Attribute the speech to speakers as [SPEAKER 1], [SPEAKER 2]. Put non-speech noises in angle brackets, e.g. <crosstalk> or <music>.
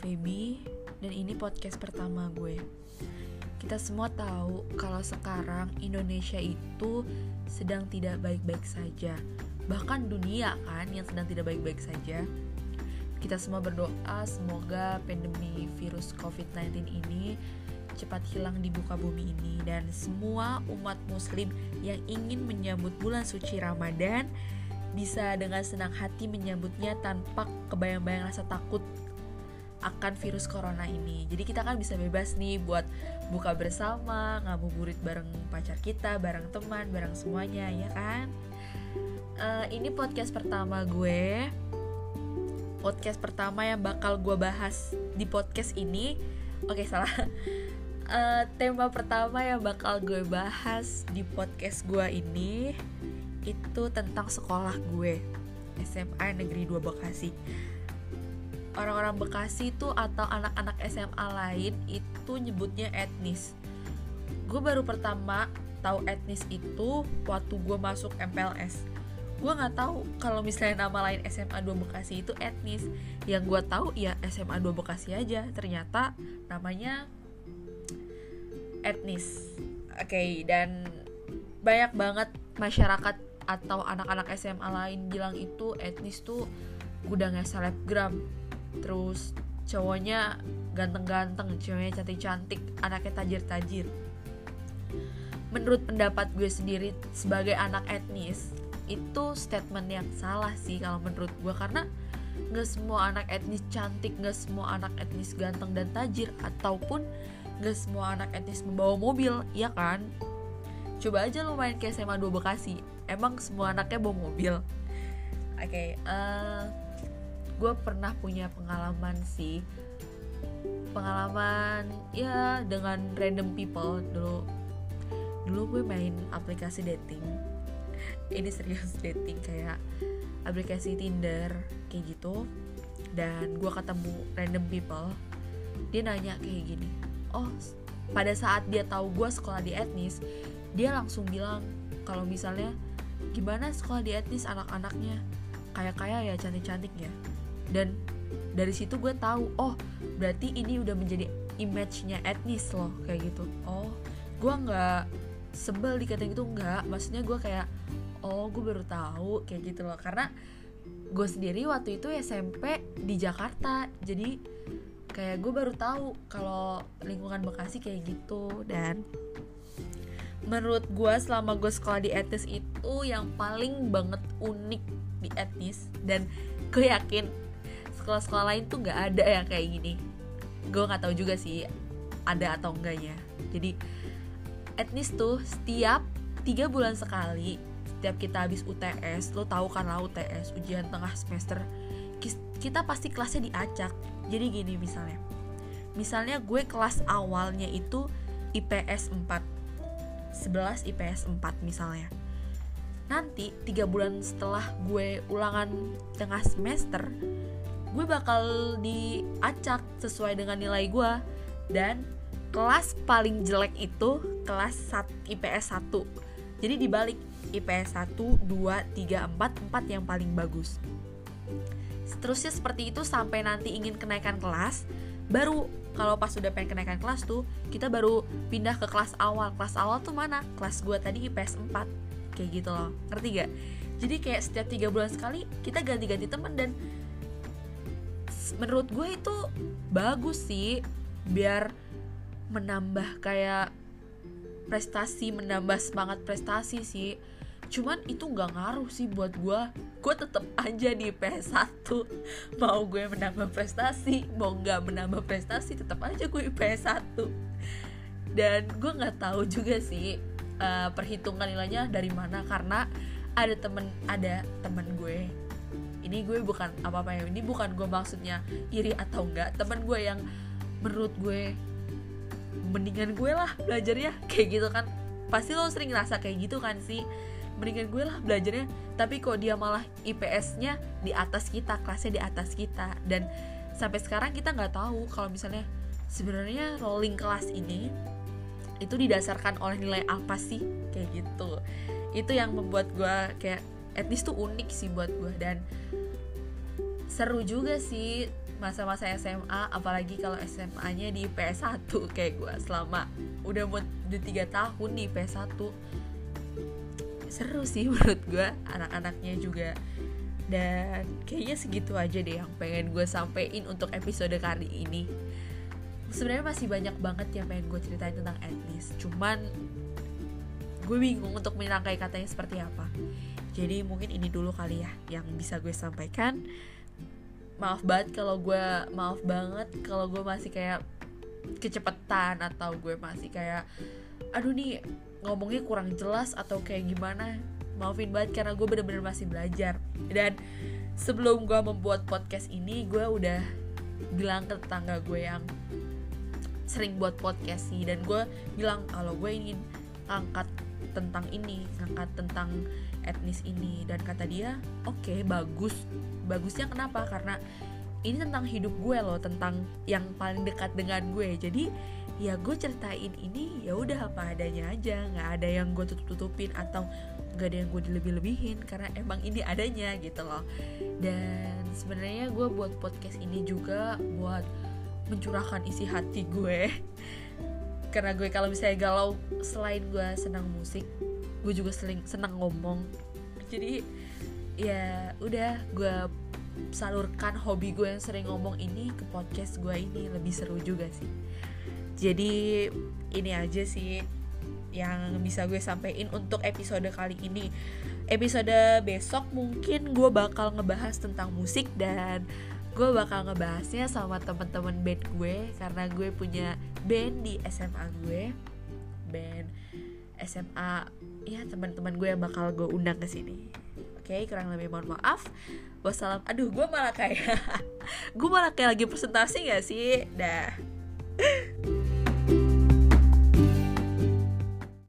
[SPEAKER 1] Feby dan ini podcast pertama gue. Kita semua tahu kalau sekarang Indonesia itu sedang tidak baik-baik saja. Bahkan dunia kan yang sedang tidak baik-baik saja. Kita semua berdoa semoga pandemi virus COVID-19 ini cepat hilang di buka bumi ini dan semua umat muslim yang ingin menyambut bulan suci Ramadan bisa dengan senang hati menyambutnya tanpa kebayang-bayang rasa takut akan virus corona ini. Jadi kita kan bisa bebas nih buat buka bersama, ngabuburit bareng pacar kita, bareng teman, bareng semuanya, ya kan? Uh, ini podcast pertama gue. Podcast pertama yang bakal gue bahas di podcast ini. Oke, salah. Uh, <laughs> tema pertama yang bakal gue bahas di podcast gue ini itu tentang sekolah gue SMA Negeri 2 Bekasi orang-orang Bekasi itu atau anak-anak SMA lain itu nyebutnya etnis. Gue baru pertama tahu etnis itu waktu gue masuk MPLS gue nggak tahu kalau misalnya nama lain SMA 2 Bekasi itu etnis. Yang gue tahu ya SMA 2 Bekasi aja. Ternyata namanya etnis. Oke okay, dan banyak banget masyarakat atau anak-anak SMA lain bilang itu etnis tuh gudangnya selebgram terus cowoknya ganteng-ganteng ceweknya cantik-cantik anaknya tajir-tajir. Menurut pendapat gue sendiri sebagai anak etnis itu statement yang salah sih kalau menurut gue. Karena nggak semua anak etnis cantik nggak semua anak etnis ganteng dan tajir ataupun nggak semua anak etnis membawa mobil ya kan? Coba aja lo main ke SMA 2 Bekasi emang semua anaknya bawa mobil. Oke okay, uh, eh, gue pernah punya pengalaman sih. Pengalaman ya dengan random people. Dulu dulu gue main aplikasi dating. Ini serius <laughs> dating. Kayak aplikasi Tinder kayak gitu. Dan gue ketemu random people. Dia nanya kayak gini oh pada saat dia tahu gue sekolah di etnis dia langsung bilang kalau misalnya gimana sekolah di etnis anak-anaknya? Kayak kaya ya cantik-cantik ya dan dari situ gue tahu oh berarti ini udah menjadi image-nya etnis loh kayak gitu. Oh gue nggak sebel dikatain itu nggak. Maksudnya gue kayak oh gue baru tahu kayak gitu loh. Karena gue sendiri waktu itu SMP di Jakarta. Jadi kayak gue baru tahu kalau lingkungan Bekasi kayak gitu. Dan menurut gue selama gue sekolah di etnis itu yang paling banget unik di etnis. Dan gue yakin sekolah-sekolah lain tuh nggak ada yang kayak gini. Gue nggak tahu juga sih ada atau enggaknya. Jadi etnis tuh setiap tiga bulan sekali setiap kita habis UTS lo tahu kan lah UTS ujian tengah semester kita pasti kelasnya diacak. Jadi gini misalnya misalnya gue kelas awalnya itu IPS 4 11 IPS 4 misalnya. Nanti tiga bulan setelah gue ulangan tengah semester gue bakal diacak sesuai dengan nilai gue. Dan kelas paling jelek itu kelas IPS 1 jadi dibalik IPS 1, 2, 3, 4, 4 yang paling bagus. Seterusnya seperti itu sampai nanti ingin kenaikan kelas baru kalau pas udah pengen kenaikan kelas tuh kita baru pindah ke kelas awal. Kelas awal tuh mana? Kelas gue tadi IPS 4 kayak gitu loh. Ngerti gak? Jadi kayak setiap tiga bulan sekali kita ganti-ganti temen dan menurut gue itu bagus sih biar menambah kayak prestasi menambah semangat prestasi sih. Cuman itu nggak ngaruh sih buat gue. Gue tetep aja di PS1 <laughs> mau gue menambah prestasi mau nggak menambah prestasi tetap aja gue PS1 dan gue nggak tahu juga sih uh, perhitungan nilainya dari mana. Karena ada temen ada temen gue ini gue bukan apa apa ya ini bukan gue maksudnya iri atau enggak. Temen gue yang menurut gue mendingan gue lah belajarnya kayak gitu kan. Pasti lo sering ngerasa kayak gitu kan sih? Mendingan gue lah belajarnya. Tapi kok dia malah IPS-nya di atas kita kelasnya di atas kita. Dan sampai sekarang kita nggak tahu kalau misalnya sebenarnya rolling kelas ini itu didasarkan oleh nilai apa sih? Kayak gitu. Itu yang membuat gue kayak etnis tuh unik sih buat gue dan seru juga sih masa-masa SMA apalagi kalau SMA-nya di PS1 kayak gue selama udah mau udah tiga tahun di PS1 seru sih <laughs> menurut gue anak-anaknya juga. Dan kayaknya segitu aja deh yang pengen gue sampein untuk episode kali ini. Sebenarnya masih banyak banget yang pengen gue ceritain tentang etnis. Cuman gue bingung untuk merangkai katanya seperti apa jadi mungkin ini dulu kali ya yang bisa gue sampaikan. Maaf banget kalau gue maaf banget kalau gue masih kayak kecepetan atau gue masih kayak aduh nih ngomongnya kurang jelas atau kayak gimana. Maafin banget karena gue bener-bener masih belajar. Dan sebelum gue membuat podcast ini gue udah bilang ke tetangga gue yang sering buat podcast sih. Dan gue bilang kalau gue ingin angkat tentang ini angkat tentang etnis ini. Dan kata dia oke okay, bagus. Bagusnya kenapa? Karena ini tentang hidup gue loh tentang yang paling dekat dengan gue. Jadi ya gue ceritain ini ya udah apa adanya aja. Nggak ada yang gue tutup tutupin atau nggak ada yang gue dilebih-lebihin karena emang ini adanya gitu loh. Dan sebenarnya gue buat podcast ini juga buat mencurahkan isi hati gue karena gue kalau misalnya galau selain gue senang musik gue juga sering senang ngomong. Jadi ya udah gue salurkan hobi gue yang sering ngomong ini ke podcast gue ini. Lebih seru juga sih. Jadi ini aja sih yang bisa gue sampein untuk episode kali ini. Episode besok mungkin gue bakal ngebahas tentang musik dan gue bakal ngebahasnya sama temen-temen band gue karena gue punya band di SMA gue. Band SMA ya teman-teman gue yang bakal gue undang ke sini. Oke okay, kurang lebih mohon maaf. Wassalam aduh gue malah kayak <laughs> gue malah kayak lagi presentasi gak sih? Dah